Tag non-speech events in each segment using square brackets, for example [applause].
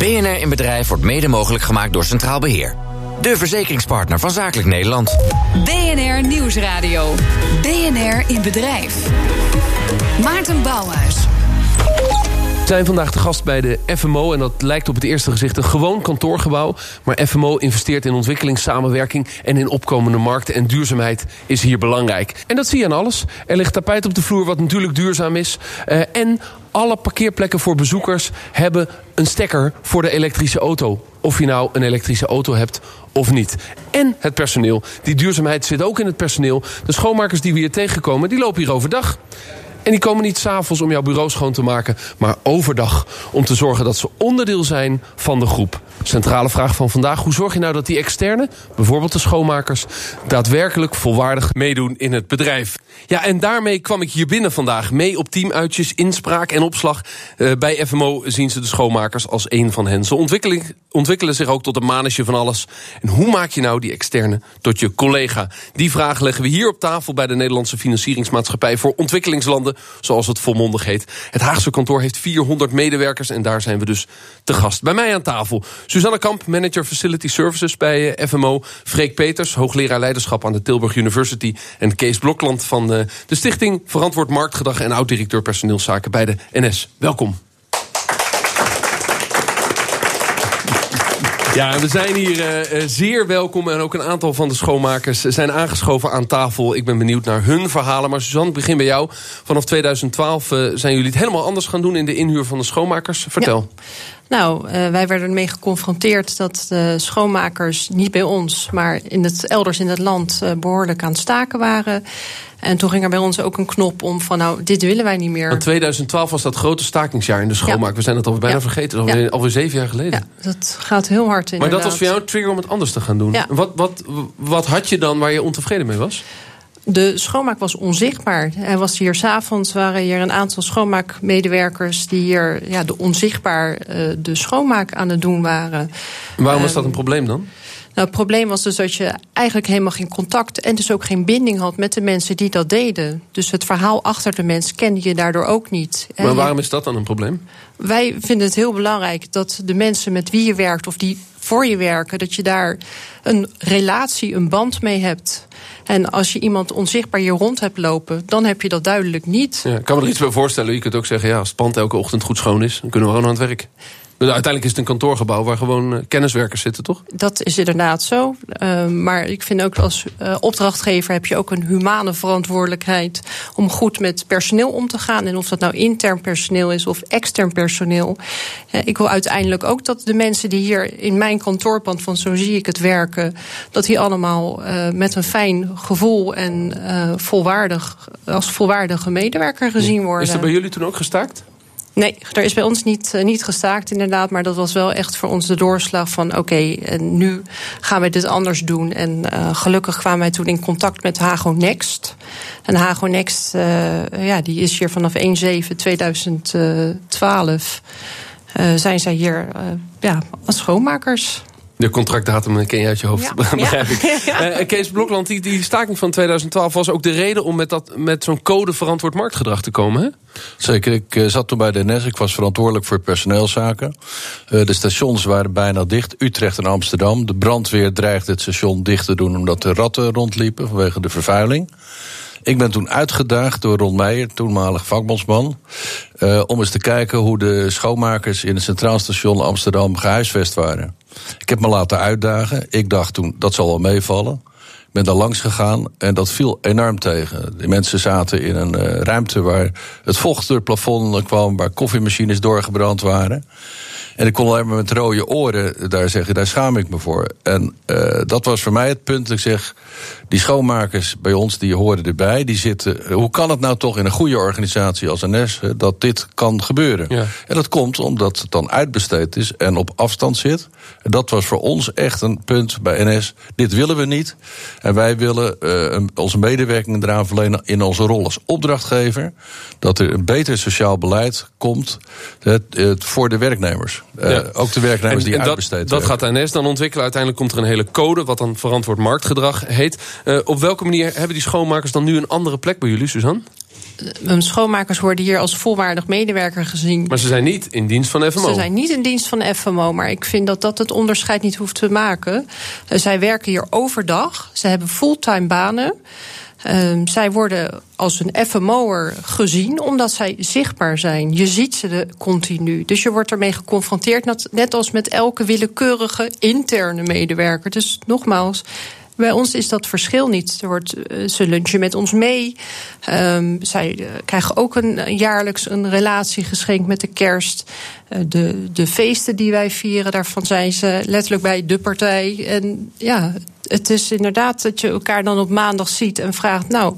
BNR in Bedrijf wordt mede mogelijk gemaakt door Centraal Beheer. De verzekeringspartner van Zakelijk Nederland. BNR Nieuwsradio. BNR in Bedrijf. Maarten Bouwhuis. Zijn vandaag te gast bij de FMO en dat lijkt op het eerste gezicht een gewoon kantoorgebouw. Maar FMO investeert in ontwikkelingssamenwerking en in opkomende markten. En duurzaamheid is hier belangrijk. En dat zie je aan alles. Er ligt tapijt op de vloer wat natuurlijk duurzaam is. Uh, en alle parkeerplekken voor bezoekers hebben een stekker voor de elektrische auto. Of je nou een elektrische auto hebt of niet. En het personeel. Die duurzaamheid zit ook in het personeel. De schoonmakers die we hier tegenkomen, die lopen hier overdag. En die komen niet s'avonds om jouw bureau schoon te maken, maar overdag om te zorgen dat ze onderdeel zijn van de groep. Centrale vraag van vandaag: hoe zorg je nou dat die externe, bijvoorbeeld de schoonmakers, daadwerkelijk volwaardig meedoen in het bedrijf? Ja, en daarmee kwam ik hier binnen vandaag. Mee op teamuitjes, inspraak en opslag. Uh, bij FMO zien ze de schoonmakers als een van hen. Ze ontwikkelen, zich ook tot een manetje van alles. En hoe maak je nou die externe tot je collega? Die vraag leggen we hier op tafel bij de Nederlandse Financieringsmaatschappij voor Ontwikkelingslanden, zoals het volmondig heet. Het Haagse kantoor heeft 400 medewerkers en daar zijn we dus te gast. Bij mij aan tafel Suzanne Kamp, manager Facility Services bij eh, FMO. Freek Peters, hoogleraar leiderschap aan de Tilburg University. En Kees Blokland van de, de Stichting Verantwoord Marktgedrag... en oud-directeur personeelszaken bij de NS. Welkom. Ja, we zijn hier uh, zeer welkom en ook een aantal van de schoonmakers zijn aangeschoven aan tafel. Ik ben benieuwd naar hun verhalen. Maar Suzanne, begin bij jou. Vanaf 2012 uh, zijn jullie het helemaal anders gaan doen in de inhuur van de schoonmakers. Vertel. Ja. Nou, uh, wij werden ermee geconfronteerd dat de schoonmakers niet bij ons, maar in het, elders in het land uh, behoorlijk aan het staken waren. En toen ging er bij ons ook een knop om van nou, dit willen wij niet meer. Want 2012 was dat grote stakingsjaar in de schoonmaak. Ja. We zijn het al bijna ja. vergeten, alweer, ja. alweer zeven jaar geleden. Ja, dat gaat heel hard inderdaad. Maar dat was voor jou een trigger om het anders te gaan doen. Wat, wat, wat had je dan waar je ontevreden mee was? De schoonmaak was onzichtbaar. Er was hier s'avonds waren hier een aantal schoonmaakmedewerkers die hier ja, de onzichtbaar uh, de schoonmaak aan het doen waren. En waarom was dat een probleem dan? Nou, het probleem was dus dat je eigenlijk helemaal geen contact en dus ook geen binding had met de mensen die dat deden. Dus het verhaal achter de mens kende je daardoor ook niet. Maar waarom is dat dan een probleem? Wij vinden het heel belangrijk dat de mensen met wie je werkt of die voor je werken, dat je daar een relatie, een band mee hebt. En als je iemand onzichtbaar hier rond hebt lopen, dan heb je dat duidelijk niet. Ja, ik kan me er iets bij voorstellen. Je kunt ook zeggen, ja, als het pand elke ochtend goed schoon is, dan kunnen we gewoon aan het werk. Uiteindelijk is het een kantoorgebouw waar gewoon uh, kenniswerkers zitten, toch? Dat is inderdaad zo. Uh, maar ik vind ook als uh, opdrachtgever heb je ook een humane verantwoordelijkheid om goed met personeel om te gaan. En of dat nou intern personeel is of extern personeel. ik wil uiteindelijk ook dat de mensen die hier in mijn kantoorpand, van zo zie ik het werken, dat die allemaal met een fijn gevoel en volwaardig, als volwaardige medewerker gezien worden. Is er bij jullie toen ook gestaakt? Nee, er is bij ons niet, uh, niet gestaakt inderdaad. Maar dat was wel echt voor ons de doorslag van... oké, en nu gaan we dit anders doen. En uh, gelukkig kwamen wij toen in contact met Hago Next. En Hago Next, ja, die is hier vanaf 1-7-2012... zijn zij hier ja, als schoonmakers... De contractdatum ken je uit je hoofd, ja. [laughs] begrijp ik. [laughs] Ja. Uh, Kees Blokland, die, die staking van 2012 was ook de reden om met, dat, met zo'n code verantwoord marktgedrag te komen, hè? Zeker, ik uh, zat toen bij de NS, ik was verantwoordelijk voor personeelszaken. Uh, de stations waren bijna dicht, Utrecht en Amsterdam. De brandweer dreigde het station dicht te doen omdat er ratten rondliepen vanwege de vervuiling. Ik ben toen uitgedaagd door Ron Meijer, toenmalig vakbondsman... Uh, om eens te kijken hoe de schoonmakers in het Centraal Station Amsterdam gehuisvest waren. Ik heb me laten uitdagen. Ik dacht toen, dat zal wel meevallen. Ik ben daar langs gegaan en dat viel enorm tegen. De mensen zaten in een uh, ruimte waar het vocht door het plafond kwam... waar koffiemachines doorgebrand waren... En ik kon alleen maar met rode oren daar zeggen, daar schaam ik me voor. En uh, dat was voor mij het punt dat ik zeg, die schoonmakers bij ons, die horen erbij. Die zitten, hoe kan het nou toch in een goede organisatie als NS, dat dit kan gebeuren? Ja. En dat komt omdat het dan uitbesteed is en op afstand zit. En dat was voor ons echt een punt bij NS. Dit willen we niet. En wij willen uh, onze medewerking eraan verlenen in onze rol als opdrachtgever. Dat er een beter sociaal beleid komt het, het, voor de werknemers. Uh, ja. Ook de werknemers en, die en uitbesteed dat, dat gaat NS dan ontwikkelen. Uiteindelijk komt er een hele code, wat dan verantwoord marktgedrag heet. Uh, op welke manier hebben die schoonmakers dan nu een andere plek bij jullie, Suzanne? uh, schoonmakers worden hier als volwaardig medewerker gezien. Maar ze zijn niet in dienst van FMO. Ze zijn niet in dienst van FMO, maar ik vind dat dat het onderscheid niet hoeft te maken. Zij werken hier overdag, ze hebben fulltime banen. Uh, zij worden als een FMO'er gezien omdat zij zichtbaar zijn. Je ziet ze de continu. Dus je wordt ermee geconfronteerd, net als met elke willekeurige interne medewerker. Dus nogmaals, bij ons is dat verschil niet. Wordt, uh, ze lunchen met ons mee. Um, zij uh, krijgen ook een, jaarlijks een relatie geschenkt met de kerst. De, de feesten die wij vieren, daarvan zijn ze letterlijk bij de partij. En ja, het is inderdaad dat je elkaar dan op maandag ziet en vraagt: Nou,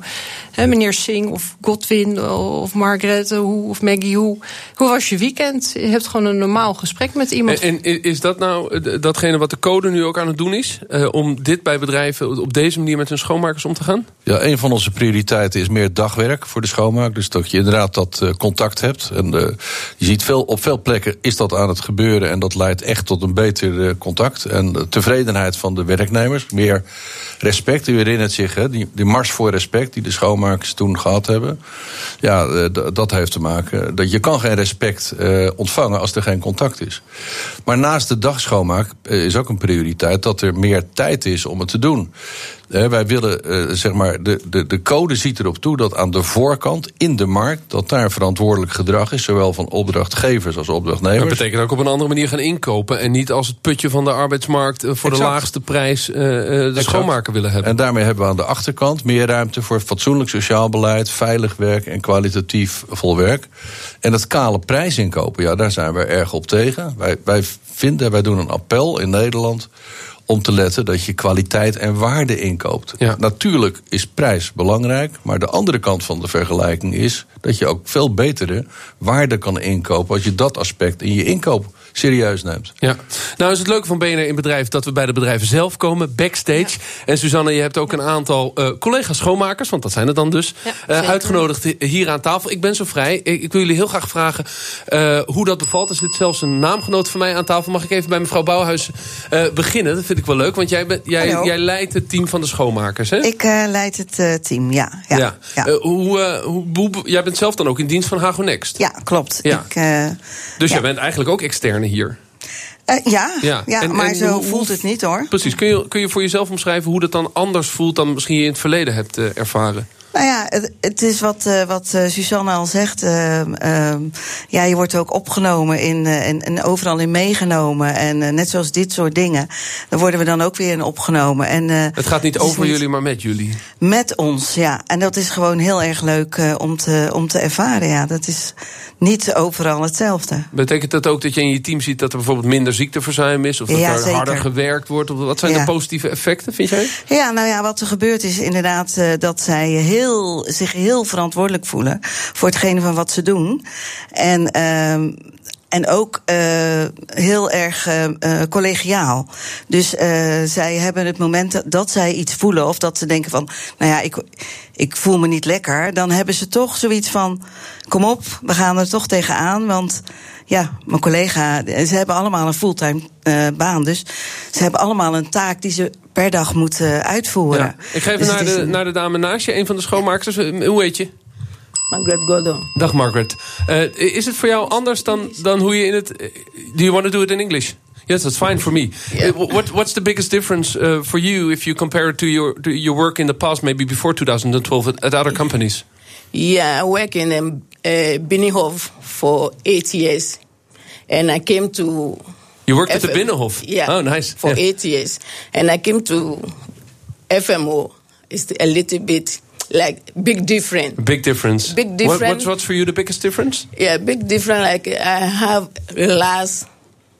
hè, meneer Singh of Godwin of Margaret hoe, of Maggie, hoe, hoe was je weekend? Je hebt gewoon een normaal gesprek met iemand. En, en is dat nou datgene wat de code nu ook aan het doen is? Uh, om dit bij bedrijven op deze manier met hun schoonmakers om te gaan? Ja, een van onze prioriteiten is meer dagwerk voor de schoonmaak. Dus dat je inderdaad dat uh, contact hebt. En uh, je ziet veel, op veel plekken is dat aan het gebeuren. En dat leidt echt tot een beter contact. En tevredenheid van de werknemers meer respect. U herinnert zich, hè, die, mars voor respect die de schoonmakers toen gehad hebben. Ja, uh, dat heeft te maken. Dat je kan geen respect uh, ontvangen als er geen contact is. Maar naast de dagschoonmaak uh, is ook een prioriteit dat er meer tijd is om het te doen. Wij willen, zeg maar, de, de, de code ziet erop toe dat aan de voorkant, in de markt, dat daar verantwoordelijk gedrag is, zowel van opdrachtgevers als opdrachtnemers. Dat betekent ook op een andere manier gaan inkopen en niet als het putje van de arbeidsmarkt voor exact. de laagste prijs de exact. schoonmaker willen hebben. En daarmee hebben we aan de achterkant meer ruimte voor fatsoenlijk sociaal beleid, veilig werk en kwalitatief vol werk. En dat kale prijsinkopen, ja, daar zijn we erg op tegen. Wij, wij vinden, wij doen een appel in Nederland om te letten dat je kwaliteit en waarde inkoopt. Ja. Natuurlijk is prijs belangrijk, maar de andere kant van de vergelijking is dat je ook veel betere waarde kan inkopen als je dat aspect in je inkoop serieus neemt. Ja. Nou is het leuke van BNR in bedrijf dat we bij de bedrijven zelf komen, backstage. Ja. En Suzanne, je hebt ook een aantal uh, collega's schoonmakers, want dat zijn er dan dus, ja, uh, uitgenodigd hier aan tafel. Ik ben zo vrij. Ik, ik wil jullie heel graag vragen uh, hoe dat bevalt. Er zit zelfs een naamgenoot van mij aan tafel. Mag ik even bij mevrouw Bouwhuis beginnen? Dat vind ik wel leuk, want jij, ben, jij, jij leidt het team van de schoonmakers, hè? Ik leid het team, ja. ja, ja. hoe, hoe, hoe, jij bent zelf dan ook in dienst van Hago Next? Ja, klopt. Ja. Ik, dus jij bent eigenlijk ook hier? Uh, ja, ja. ja en, maar en zo hoe, voelt het niet hoor. Precies. Kun je, kun je voor jezelf omschrijven hoe dat dan anders voelt dan misschien je in het verleden hebt uh, ervaren? Nou ja, het, het is wat, uh, wat uh, Suzanne al zegt. Uh, ja, je wordt ook opgenomen in, en, en overal in meegenomen. En net zoals dit soort dingen, daar worden we dan ook weer in opgenomen. En, het gaat niet het over niet jullie, maar met jullie. Met ons, ja. En dat is gewoon heel erg leuk om, te, om te ervaren. Ja, dat is niet overal hetzelfde. Betekent dat ook dat je in je team ziet dat er bijvoorbeeld minder ziekteverzuim is? Of dat ja, er zeker. harder gewerkt wordt? Of wat zijn Ja. de positieve effecten, vind jij? Ja, nou ja, wat er gebeurt is inderdaad dat zij heel, zich heel verantwoordelijk voelen voor hetgene van wat ze doen. En, uh, en ook uh, heel erg uh, collegiaal. Dus uh, zij hebben het moment dat, zij iets voelen of dat ze denken van, nou ja, ik, ik voel me niet lekker, dan hebben ze toch zoiets van, kom op, we gaan er toch tegenaan, want ja, mijn collega, ze hebben allemaal een fulltime baan. Dus ze hebben allemaal een taak die ze per dag moeten uitvoeren. Ja. Ik ga even Dus naar, de, een- naar de dame naast je, een van de schoonmakers. Hoe heet je? Margaret Godon. Dag Margaret. Uh, is het voor jou anders dan, dan hoe je in het... Do you want to do it in English? Yes, that's fine for me. Yeah. Uh, what, what's the biggest difference uh, for you if you compare it to your, to your work in the past, maybe before 2012 at, at other companies? Yeah, I work in um, uh, Binnenhof for eight years. And I came to. You worked at the Binnenhof? Yeah. Oh, nice. For Yeah. eight years. And I came to FMO. It's a little bit like big difference. Big difference. Big What, difference. what's, what's for you the biggest difference? Yeah, big difference. Like I have last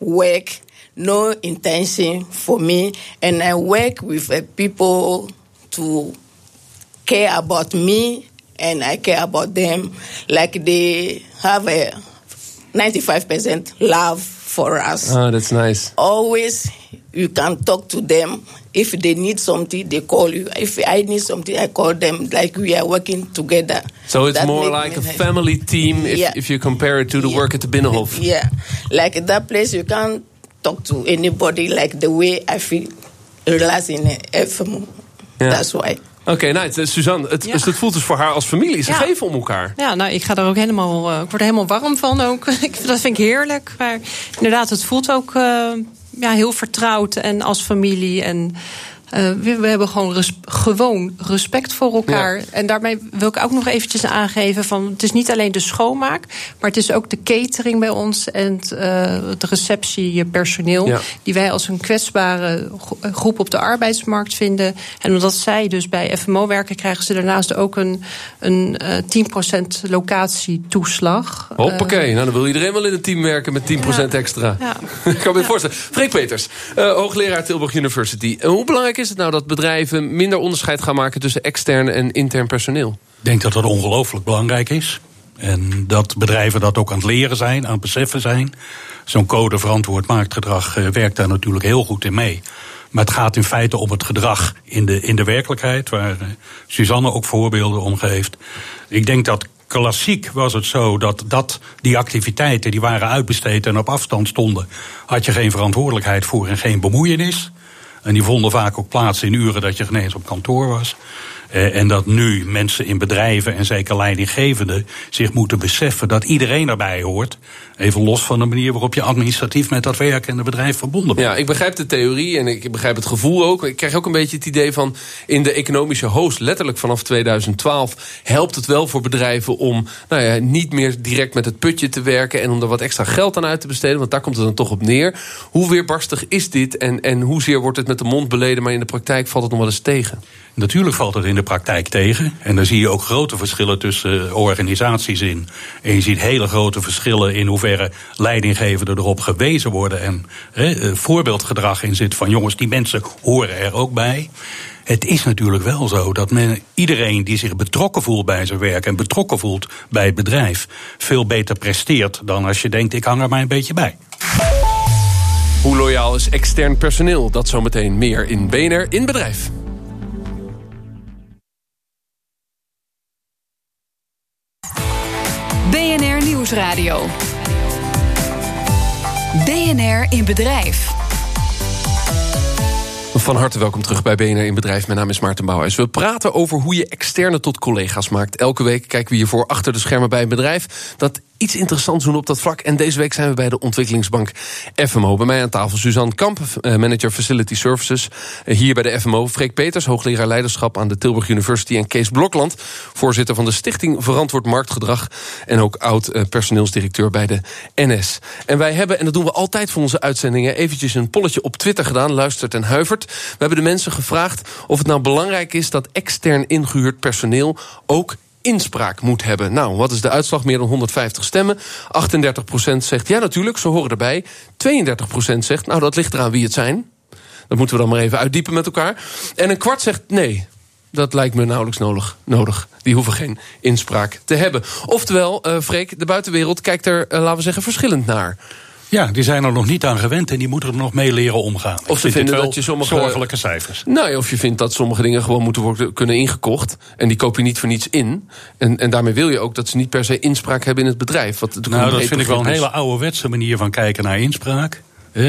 work, no intention for me, and I work with uh, people to care about me, and I care about them. Like they have a ninety-five percent love for us. Oh, that's nice. Always, you can talk to them. If they need something, they call you. If I need something, I call them. Like we are working together. So it's That more like a family team if, Yeah. if you compare it to the Yeah. work at the Binnenhof. [laughs] Yeah, like at that place, you can't talk to anybody like the way I feel relaxed in a FMO. Yeah. That's why. Oké, nou, het, Suzanne, het, Ja. dus het voelt dus voor haar als familie. Ze Ja. geven om elkaar. Ja, nou, ik ga er ook helemaal, eh, ik word er helemaal warm van ook. [laughs] Dat vind ik heerlijk. Maar inderdaad, het voelt ook eh, ja, heel vertrouwd en als familie. En eh, we, we hebben gewoon, res- gewoon respect voor elkaar. Ja. En daarmee wil ik ook nog eventjes aangeven van... het is niet alleen de schoonmaak, maar het is ook de catering bij ons... en het, eh, het receptiepersoneel... Ja. die wij als een kwetsbare gro- groep op de arbeidsmarkt vinden. En omdat zij dus bij FMO werken... krijgen ze daarnaast ook een, een eh 10% locatietoeslag. Hoppakee, nou dan wil iedereen wel in een team werken met 10% extra. Ja. [laughs] Ik kan me het voorstellen. Freek Peters, eh, hoogleraar Tilburg University. Eh, hoe belangrijk is het nou dat bedrijven minder onderscheid gaan maken... tussen extern en intern personeel? Ik denk dat dat ongelooflijk belangrijk is. En dat bedrijven dat ook aan het leren zijn, aan het beseffen zijn. Zo'n code verantwoord marktgedrag eh, werkt daar natuurlijk heel goed in mee. Maar het gaat in feite om het gedrag in de, in de werkelijkheid, waar eh, Suzanne ook voorbeelden om geeft. Ik denk dat klassiek was het zo dat, dat die activiteiten die waren uitbesteed en op afstand stonden, had je geen verantwoordelijkheid voor en geen bemoeienis. En die vonden vaak ook plaats in uren dat je geen eens op kantoor was. Eh, en dat nu mensen in bedrijven en zeker leidinggevenden zich moeten beseffen dat iedereen erbij hoort. Even los van de manier waarop je administratief met dat werk en het bedrijf verbonden bent. Ja, ik begrijp de theorie en ik begrijp het gevoel ook. Ik krijg ook een beetje het idee van... in de economische host, letterlijk vanaf 2012... helpt het wel voor bedrijven om nou ja, niet meer direct met het putje te werken... en om er wat extra geld aan uit te besteden, want daar komt het dan toch op neer. Hoe weerbarstig is dit en, en hoezeer wordt het met de mond beleden... maar in de praktijk valt het nog wel eens tegen? Natuurlijk valt het in de praktijk tegen. En daar zie je ook grote verschillen tussen eh, organisaties in. En je ziet hele grote verschillen in hoeverre leidinggevenden erop gewezen worden. En eh, voorbeeldgedrag in zit van jongens, die mensen horen er ook bij. Het is natuurlijk wel zo dat men, iedereen die zich betrokken voelt bij zijn werk en betrokken voelt bij het bedrijf, veel beter presteert dan als je denkt: ik hang er maar een beetje bij. Hoe loyaal is extern personeel? Dat zometeen meer in BNR in Bedrijf. BNR Nieuwsradio. BNR in Bedrijf. Van harte welkom terug bij BNR in Bedrijf. Mijn naam is Maarten Bouwhuis. We praten over hoe je externe tot collega's maakt. Elke week kijken we hiervoor achter de schermen bij een bedrijf... dat iets interessants doen op dat vlak. En deze week zijn we bij de ontwikkelingsbank FMO. Bij mij aan tafel Suzanne Kamp, eh, manager Facility Services. Eh, Hier bij de FMO Freek Peters, hoogleraar leiderschap aan de Tilburg University. En Kees Blokland, voorzitter van de Stichting Verantwoord Marktgedrag. En ook oud eh, personeelsdirecteur bij de NS. En wij hebben, en dat doen we altijd voor onze uitzendingen... eventjes een polletje op Twitter gedaan, luistert en huivert. We hebben de mensen gevraagd of het nou belangrijk is... dat extern ingehuurd personeel ook inspraak moet hebben. Nou, wat is de uitslag? Meer dan 150 stemmen. 38% zegt ja, natuurlijk, ze horen erbij. 32% zegt, nou, dat ligt eraan wie het zijn. Dat moeten we dan maar even uitdiepen met elkaar. En een kwart zegt nee. Dat lijkt me nauwelijks nodig. nodig. Die hoeven geen inspraak te hebben. Oftewel, eh Freek, de buitenwereld kijkt er, eh, laten we zeggen, verschillend naar. Ja, die zijn er nog niet aan gewend en die moeten er nog mee leren omgaan. Of ze vind vinden dat je sommige- zorgelijke cijfers. Nou ja, of je vindt dat sommige dingen gewoon moeten worden kunnen ingekocht. En die koop je niet voor niets in. En, en daarmee wil je ook dat ze niet per se inspraak hebben in het bedrijf. Wat Nou, dat vind ik wel een hele ouderwetse manier van kijken naar inspraak.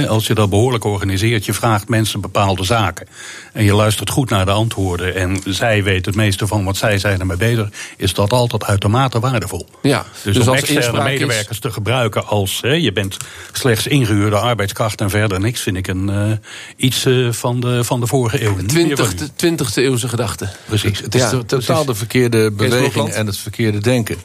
Als je dat behoorlijk organiseert, je vraagt mensen bepaalde zaken. En je luistert goed naar de antwoorden. En zij weten het meeste van wat zij zijn ermee bezig. Is dat altijd uitermate waardevol. Ja, Dus, dus om als externe is- medewerkers te gebruiken als hè, je bent slechts ingehuurde arbeidskracht en verder niks, vind ik een, eh, iets eh, van, de, van de vorige eeuw. Niet meer van nu. 20e, 20e eeuwse gedachte. Precies. Het is Ja, to- totaal precies. de verkeerde beweging en het verkeerde denken.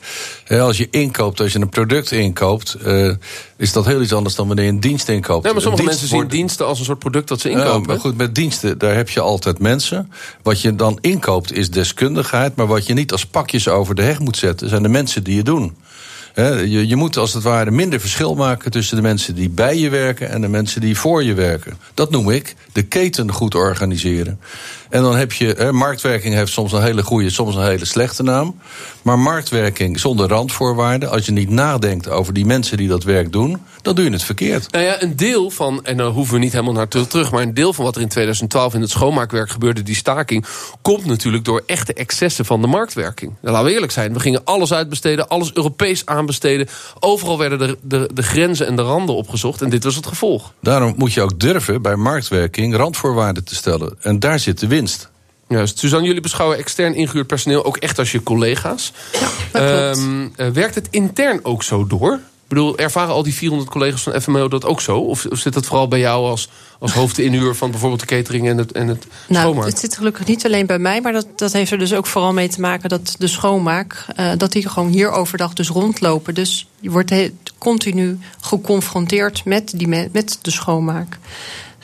Hè, als je inkoopt, als je een product inkoopt, eh, is dat heel iets anders dan wanneer je een dienst inkoopt. Nee, maar sommige mensen zien wordt- diensten als een soort product dat ze Ja, inkopen. maar goed, met diensten, daar heb je altijd mensen. Wat je dan inkoopt is deskundigheid. Maar wat je niet als pakjes over de heg moet zetten, zijn de mensen die je doen. Je, je moet als het ware minder verschil maken tussen de mensen die bij je werken en de mensen die voor je werken. Dat noem ik de keten goed organiseren. En dan heb je, hè, marktwerking heeft soms een hele goede, soms een hele slechte naam. Maar marktwerking zonder randvoorwaarden, als je niet nadenkt over die mensen die dat werk doen, dan doe je het verkeerd. Nou ja, een deel van, en daar hoeven we niet helemaal naar terug... maar een deel van wat er in 2012 in het schoonmaakwerk gebeurde... die staking, komt natuurlijk door echte excessen van de marktwerking. Nou, laten we eerlijk zijn, we gingen alles uitbesteden... alles Europees aanbesteden. Overal werden de, de, de grenzen en de randen opgezocht... en dit was het gevolg. Daarom moet je ook durven bij marktwerking randvoorwaarden te stellen. En daar zit de winst. Juist. Suzanne, jullie beschouwen extern ingehuurd personeel ook echt als je collega's. dat klopt. Ehm, eh, werkt het intern ook zo door? Ik bedoel, ervaren al die 400 collega's van FMO dat ook zo? Of, of zit dat vooral bij jou als, als hoofdinhuur van bijvoorbeeld de catering en het, en het Nou, schoonmaak? het zit gelukkig niet alleen bij mij, maar dat, dat heeft er dus ook vooral mee te maken dat de schoonmaak, eh, dat die gewoon hier overdag dus rondlopen. Dus je wordt continu geconfronteerd met, die me- met de schoonmaak.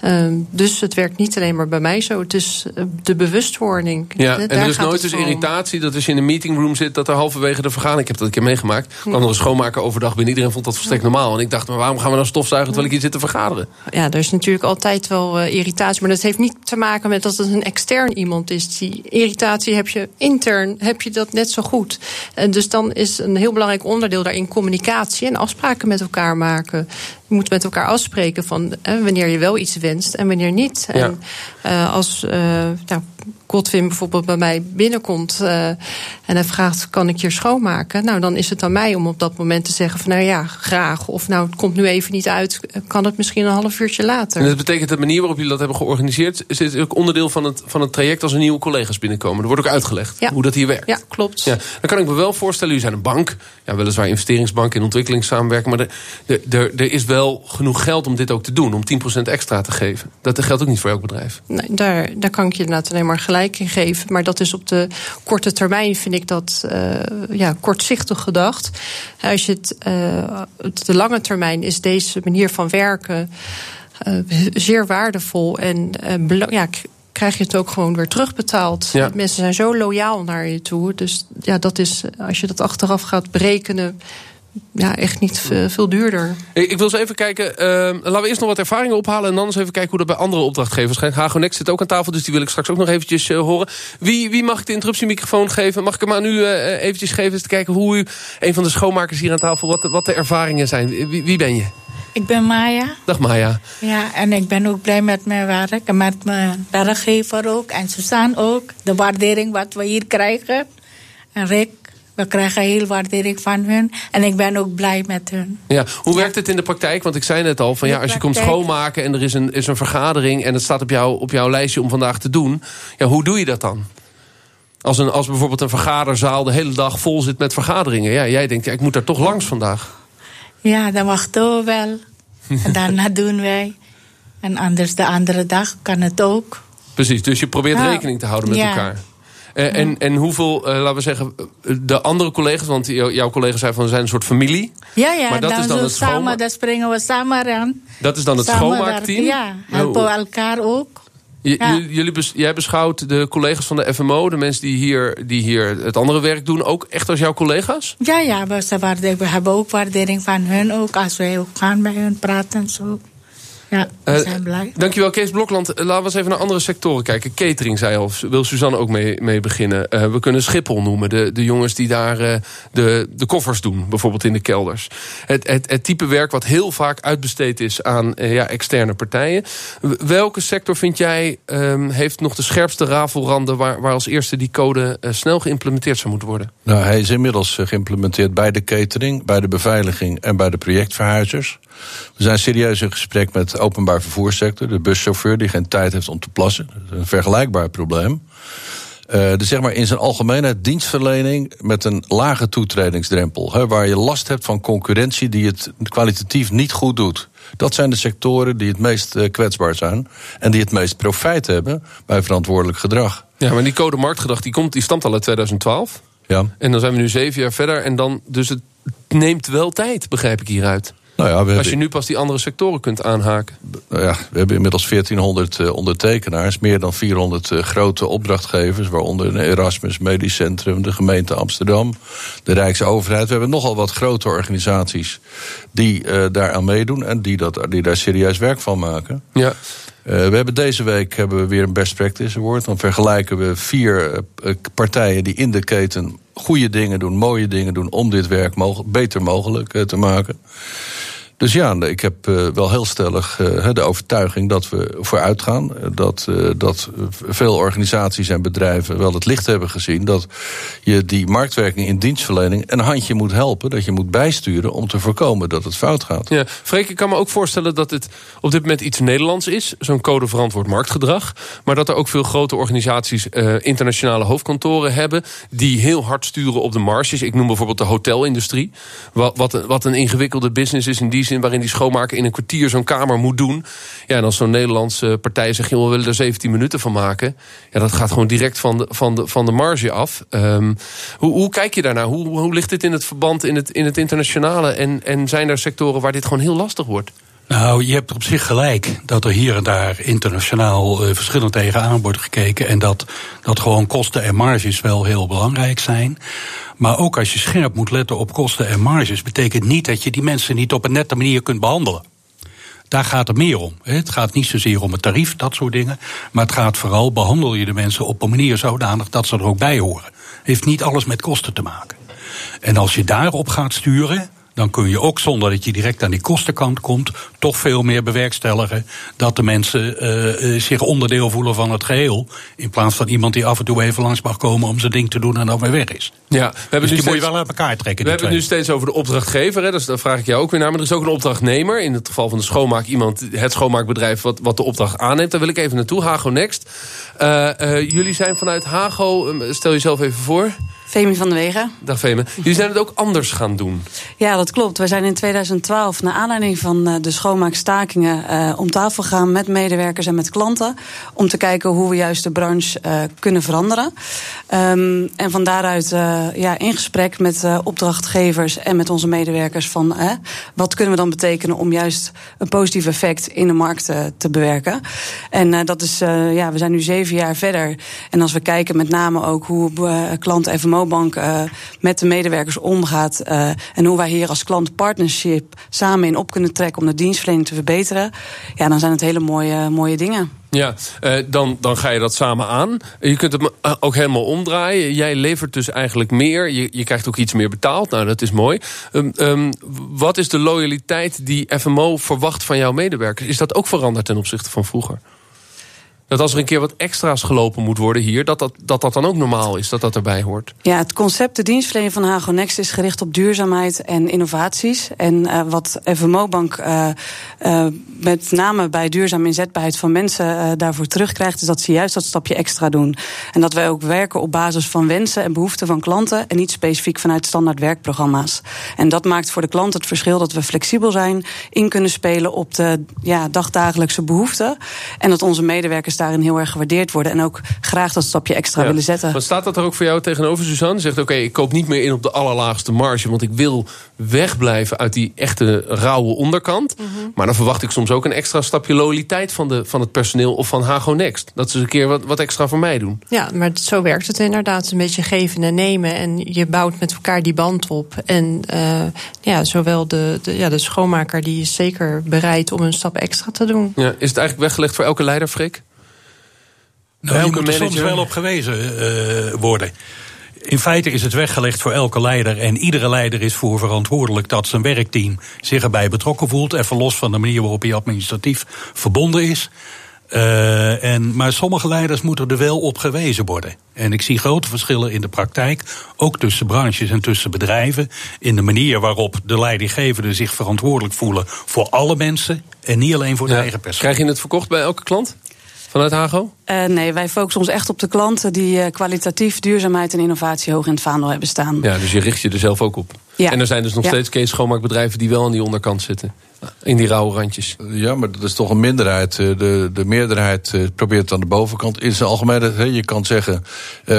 Ehm, dus het werkt niet alleen maar bij mij zo. Het is eh, de bewustwording. Ja, en er is nooit dus om. irritatie dat als je in een meetingroom zit... dat er halverwege de vergadering, ik heb dat een keer meegemaakt... kwam er een schoonmaker overdag binnen. Iedereen vond dat volstrekt normaal. En ik dacht, maar waarom gaan we nou stofzuigen terwijl ik hier zit te vergaderen? Ja, er is natuurlijk altijd wel eh, irritatie. Maar dat heeft niet te maken met dat het een extern iemand is. Die irritatie heb je intern, heb je dat net zo goed. En dus dan is een heel belangrijk onderdeel daarin communicatie en afspraken met elkaar maken. Je moet met elkaar afspreken van eh, wanneer je wel iets wenst en wanneer niet. Ja. En eh, als nou, Godwin bijvoorbeeld bij mij binnenkomt en hij vraagt: kan ik hier schoonmaken? Nou, dan is het aan mij om op dat moment te zeggen: van nou ja, graag. Of nou, het komt nu even niet uit, kan het misschien een half uurtje later. En dat betekent de manier waarop jullie dat hebben georganiseerd... is dit ook onderdeel van het, van het traject als er nieuwe collega's binnenkomen. Er wordt ook uitgelegd Ja. hoe dat hier werkt. Ja, klopt. Ja, dan kan ik me wel voorstellen, jullie zijn een bank. Ja, weliswaar investeringsbank in ontwikkelingssamenwerking. Maar er, er, er, er is wel genoeg geld om dit ook te doen. Om 10% extra te geven. Dat geldt ook niet voor elk bedrijf. Nee, daar, daar kan ik je inderdaad alleen maar gelijk in geven. Maar dat is op de korte termijn, vind ik dat eh, ja, kortzichtig gedacht. Als je het, eh, de lange termijn is deze manier van werken eh, zeer waardevol. En ja, krijg je het ook gewoon weer terugbetaald. Ja. Mensen zijn zo loyaal naar je toe. Dus ja, dat is, als je dat achteraf gaat berekenen, ja, echt niet veel, duurder. Ik, ik wil eens even kijken. eh, laten we eerst nog wat ervaringen ophalen. En dan eens even kijken hoe dat bij andere opdrachtgevers gaat. Hagonex zit ook aan tafel, dus die wil ik straks ook nog eventjes eh, horen. Wie, wie mag ik de interruptiemicrofoon geven? Mag ik hem aan u eh, eventjes geven? Eens te kijken hoe u, een van de schoonmakers hier aan tafel, wat, de- wat de ervaringen zijn. Wie, wie ben je? Ik ben Maya. Dag Maya. Ja, en ik ben ook blij met mijn werk. En met mijn werkgever ook. En Suzanne ook. De waardering wat we hier krijgen. En Rick, we krijgen heel waardering van hun. En ik ben ook blij met hun. Ja, hoe werkt het in de praktijk? Want ik zei net al, van, ja, als je komt schoonmaken... en er is een, is een vergadering en het staat op, jou, op jouw lijstje om vandaag te doen... Ja, hoe doe je dat dan? Als, een, als bijvoorbeeld een vergaderzaal de hele dag vol zit met vergaderingen. Ja, jij denkt, ja, ik moet daar toch langs vandaag. Ja, dan wachten we wel. en daarna [laughs] doen wij. En anders de andere dag kan het ook. Precies, dus je probeert rekening te houden met Ja. elkaar. Eh, en, en hoeveel, eh, laten we zeggen, de andere collega's... want jou- jouw collega's zijn van zijn een soort familie. Ja, ja, Maar dat dan, is dan het schoonma- samen, dan springen we samen aan. Dat is dan het schoonmaakteam? Ja, Nou, helpen we elkaar ook. J- Ja. j- Jullie bes- jij beschouwt de collega's van de FMO, de mensen die hier, die hier het andere werk doen, ook echt als jouw collega's? Ja, ja, we, waarde- we hebben ook waardering van hun ook. Als wij ook gaan bij hun praten en zo. Ja, we Eh, zijn blij. Dankjewel, Kees Blokland. Eh, Laten we eens even naar andere sectoren kijken. Catering, zei al, wil Suzanne ook mee, mee beginnen. Eh, we kunnen Schiphol noemen, de, de jongens die daar eh, de, de koffers doen, bijvoorbeeld in de kelders. Het, het, het type werk wat heel vaak uitbesteed is aan ja, externe partijen. Welke sector vind jij ehm, heeft nog de scherpste rafelranden... waar, waar als eerste die code snel geïmplementeerd zou moeten worden? Nou, hij is inmiddels geïmplementeerd bij de catering, bij de beveiliging en bij de projectverhuizers. We zijn serieus in gesprek met de openbaar vervoerssector, de buschauffeur die geen tijd heeft om te plassen. Dat is een vergelijkbaar probleem. Eh, dus zeg maar in zijn algemeenheid dienstverlening met een lage toetredingsdrempel. Hè, waar je last hebt van concurrentie die het kwalitatief niet goed doet. Dat zijn de sectoren die het meest eh, kwetsbaar zijn. En die het meest profijt hebben bij verantwoordelijk gedrag. Ja, maar die code marktgedrag die komt, die stamt al uit 2012. Ja. En dan zijn we nu zeven jaar verder. En dan, dus het neemt wel tijd, begrijp ik hieruit. Nou ja, we Als je nu pas die andere sectoren kunt aanhaken. Nou ja, we hebben inmiddels 1400 eh, ondertekenaars, meer dan 400 eh, grote opdrachtgevers, waaronder de Erasmus Medisch Centrum, de gemeente Amsterdam, de Rijksoverheid. We hebben nogal wat grote organisaties die eh daaraan meedoen en die, dat, die daar serieus werk van maken. Ja. Eh, we hebben deze week hebben we weer een best practice award. Dan vergelijken we vier eh, eh, partijen die in de keten goede dingen doen, mooie dingen doen om dit werk beter mogelijk te maken. Dus ja, ik heb uh, wel heel stellig uh, de overtuiging dat we vooruit gaan. Dat, uh, dat veel organisaties en bedrijven wel het licht hebben gezien. Dat je die marktwerking in dienstverlening een handje moet helpen. Dat je moet bijsturen om te voorkomen dat het fout gaat. Ja, Freek, ik kan me ook voorstellen dat het op dit moment iets Nederlands is. Zo'n code verantwoord marktgedrag. Maar dat er ook veel grote organisaties internationale hoofdkantoren hebben. Die heel hard sturen op de marges. Ik noem bijvoorbeeld de hotelindustrie. Wat, wat, wat een ingewikkelde business is in die zin waarin die schoonmaker in een kwartier zo'n kamer moet doen. Ja, en als zo'n Nederlandse partij zegt, je we willen er 17 minuten van maken. Ja, dat gaat gewoon direct van de, van de, van de marge af. Um, hoe, hoe kijk je daarnaar? Hoe, hoe ligt dit in het verband in het, in het internationale? En, en zijn er sectoren waar dit gewoon heel lastig wordt? Nou, je hebt op zich gelijk dat er hier en daar internationaal uh, verschillend tegenaan wordt gekeken. En dat, dat gewoon kosten en marges wel heel belangrijk zijn. Maar ook als je scherp moet letten op kosten en marges, betekent niet dat je die mensen niet op een nette manier kunt behandelen. Daar gaat het meer om. Het gaat niet zozeer om het tarief, dat soort dingen. Maar het gaat vooral, behandel je de mensen op een manier zodanig dat ze er ook bij horen. Heeft niet alles met kosten te maken. En als je daarop gaat sturen, dan kun je ook zonder dat je direct aan die kostenkant komt, toch veel meer bewerkstelligen dat de mensen uh, zich onderdeel voelen van het geheel. In plaats van iemand die af en toe even langs mag komen om zijn ding te doen en dan weer weg is. Ja, we hebben dus die moet je wel uit elkaar trekken. We hebben het nu steeds over de opdrachtgever, hè, dus daar vraag ik jou ook weer naar. Maar er is ook een opdrachtnemer. In het geval van de schoonmaak, iemand, het schoonmaakbedrijf wat, wat de opdracht aanneemt. Daar wil ik even naartoe. Hago Next. Uh, jullie zijn vanuit Hago, stel jezelf even voor. Femi van de Wegen. Dag Femi. Jullie zijn het ook anders gaan doen. Ja, dat klopt. We zijn in 2012, naar aanleiding van eh, de schoonmaakstakingen, uh, om tafel gegaan met medewerkers en met klanten. Om te kijken hoe we juist de branche uh, kunnen veranderen. Um, en van daaruit ja, in gesprek met opdrachtgevers en met onze medewerkers van wat kunnen we dan betekenen om juist een positief effect in de markt te bewerken. En dat is, ja, we zijn nu zeven jaar verder. En als we kijken met name ook hoe klanten FMO Bank uh, met de medewerkers omgaat. Uh, en hoe wij hier als klant partnership samen in op kunnen trekken om de dienstverlening te verbeteren. Ja, dan zijn het hele mooie, mooie dingen. Ja, uh, dan, dan ga je dat samen aan. Je kunt het ook helemaal omdraaien. Jij levert dus eigenlijk meer. Je, je krijgt ook iets meer betaald. Nou, dat is mooi. Um, um, wat is de loyaliteit die FMO verwacht van jouw medewerkers? Is dat ook veranderd ten opzichte van vroeger? Dat als er een keer wat extra's gelopen moet worden hier, dat dat, dat, dat dan ook normaal is, dat dat erbij hoort. Ja, het concept de dienstverlening van Hago Next is gericht op duurzaamheid en innovaties. En uh, wat FMO Bank uh, uh, met name bij duurzame inzetbaarheid van mensen daarvoor terugkrijgt, is dat ze juist dat stapje extra doen. En dat wij ook werken op basis van wensen en behoeften van klanten en niet specifiek vanuit standaard werkprogramma's. En dat maakt voor de klant het verschil dat we flexibel zijn, in kunnen spelen op de ja, dagdagelijkse behoeften. En dat onze medewerkers daarin heel erg gewaardeerd worden. En ook graag dat stapje extra willen zetten. Maar staat dat er ook voor jou tegenover, Suzanne? Zegt oké, ik koop niet meer in op de allerlaagste marge. Want ik wil wegblijven uit die echte rauwe onderkant. Mhm. Maar dan verwacht ik soms ook een extra stapje loyaliteit van, de, van het personeel of van Hago Next. Dat ze een keer wat, wat extra voor mij doen. Ja, maar zo werkt het inderdaad. Een beetje geven en nemen. En je bouwt met elkaar die band op. En uh, ja, zowel de, de, ja, de schoonmaker die is zeker bereid om een stap extra te doen. Ja, is het eigenlijk weggelegd voor elke leider, Frik? Nou, je moet er soms wel op gewezen uh, worden. In feite is het weggelegd voor elke leider. En iedere leider is voor verantwoordelijk dat zijn werkteam zich erbij betrokken voelt. Even los van de manier waarop hij administratief verbonden is. Uh, en, maar sommige leiders moeten er wel op gewezen worden. En ik zie grote verschillen in de praktijk, ook tussen branches en tussen bedrijven, in de manier waarop de leidinggevenden zich verantwoordelijk voelen voor alle mensen en niet alleen voor de eigen persoon. Krijg je het verkocht bij elke klant? Vanuit Hago? Uh, nee, wij focussen ons echt op de klanten die uh, kwalitatief duurzaamheid en innovatie hoog in het vaandel hebben staan. Ja, dus je richt je er zelf ook op. Ja. En er zijn dus nog ja. steeds Kees schoonmaakbedrijven die wel aan die onderkant zitten. In die rauwe randjes. Ja, maar dat is toch een minderheid. De, de meerderheid probeert het aan de bovenkant. In zijn algemeenheid, je kan zeggen...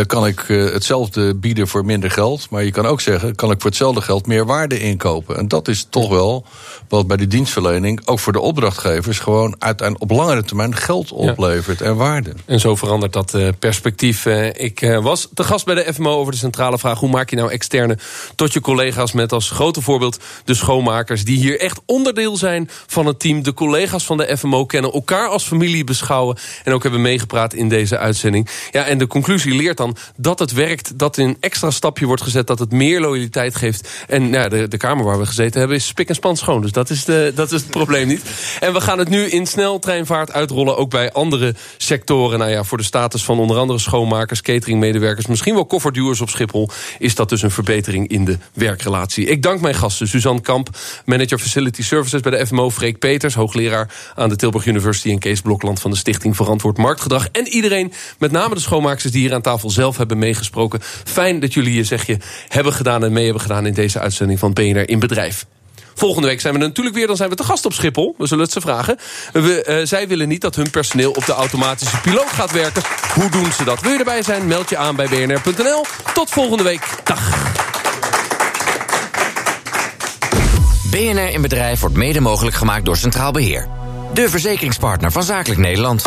kan ik hetzelfde bieden voor minder geld? Maar je kan ook zeggen, kan ik voor hetzelfde geld meer waarde inkopen? En dat is toch wel wat bij die dienstverlening... ook voor de opdrachtgevers gewoon uiteindelijk op langere termijn geld oplevert ja. en waarde. En zo verandert dat perspectief. Ik was te gast bij de FMO over de centrale vraag... hoe maak je nou externe tot je collega's met als grote voorbeeld de schoonmakers... die hier echt onderdeel deel zijn van het team. De collega's van de FMO kennen elkaar als familie beschouwen. En ook hebben meegepraat in deze uitzending. Ja, en de conclusie leert dan dat het werkt. Dat een extra stapje wordt gezet. Dat het meer loyaliteit geeft. En nou, de, de kamer waar we gezeten hebben is spik en span schoon. Dus dat is, de, dat is het probleem niet. En we gaan het nu in sneltreinvaart uitrollen. Ook bij andere sectoren. Nou ja, voor de status van onder andere schoonmakers, cateringmedewerkers. Misschien wel kofferduwers op Schiphol. Is dat dus een verbetering in de werkrelatie. Ik dank mijn gasten. Suzanne Kamp, manager Facility Services bij de FMO. Freek Peters, hoogleraar aan de Tilburg University. En Kees Blokland van de Stichting Verantwoord Marktgedrag. En iedereen, met name de schoonmakers die hier aan tafel zelf hebben meegesproken. Fijn dat jullie je zegje hebben gedaan en mee hebben gedaan in deze uitzending van BNR in Bedrijf. Volgende week zijn we natuurlijk weer, dan zijn we te gast op Schiphol. We zullen het ze vragen. We, uh, zij willen niet dat hun personeel op de automatische piloot gaat werken. Hoe doen ze dat? Wil je erbij zijn? Meld je aan bij bnr.nl. Tot volgende week. Dag. BNR in Bedrijf wordt mede mogelijk gemaakt door Centraal Beheer. De verzekeringspartner van Zakelijk Nederland.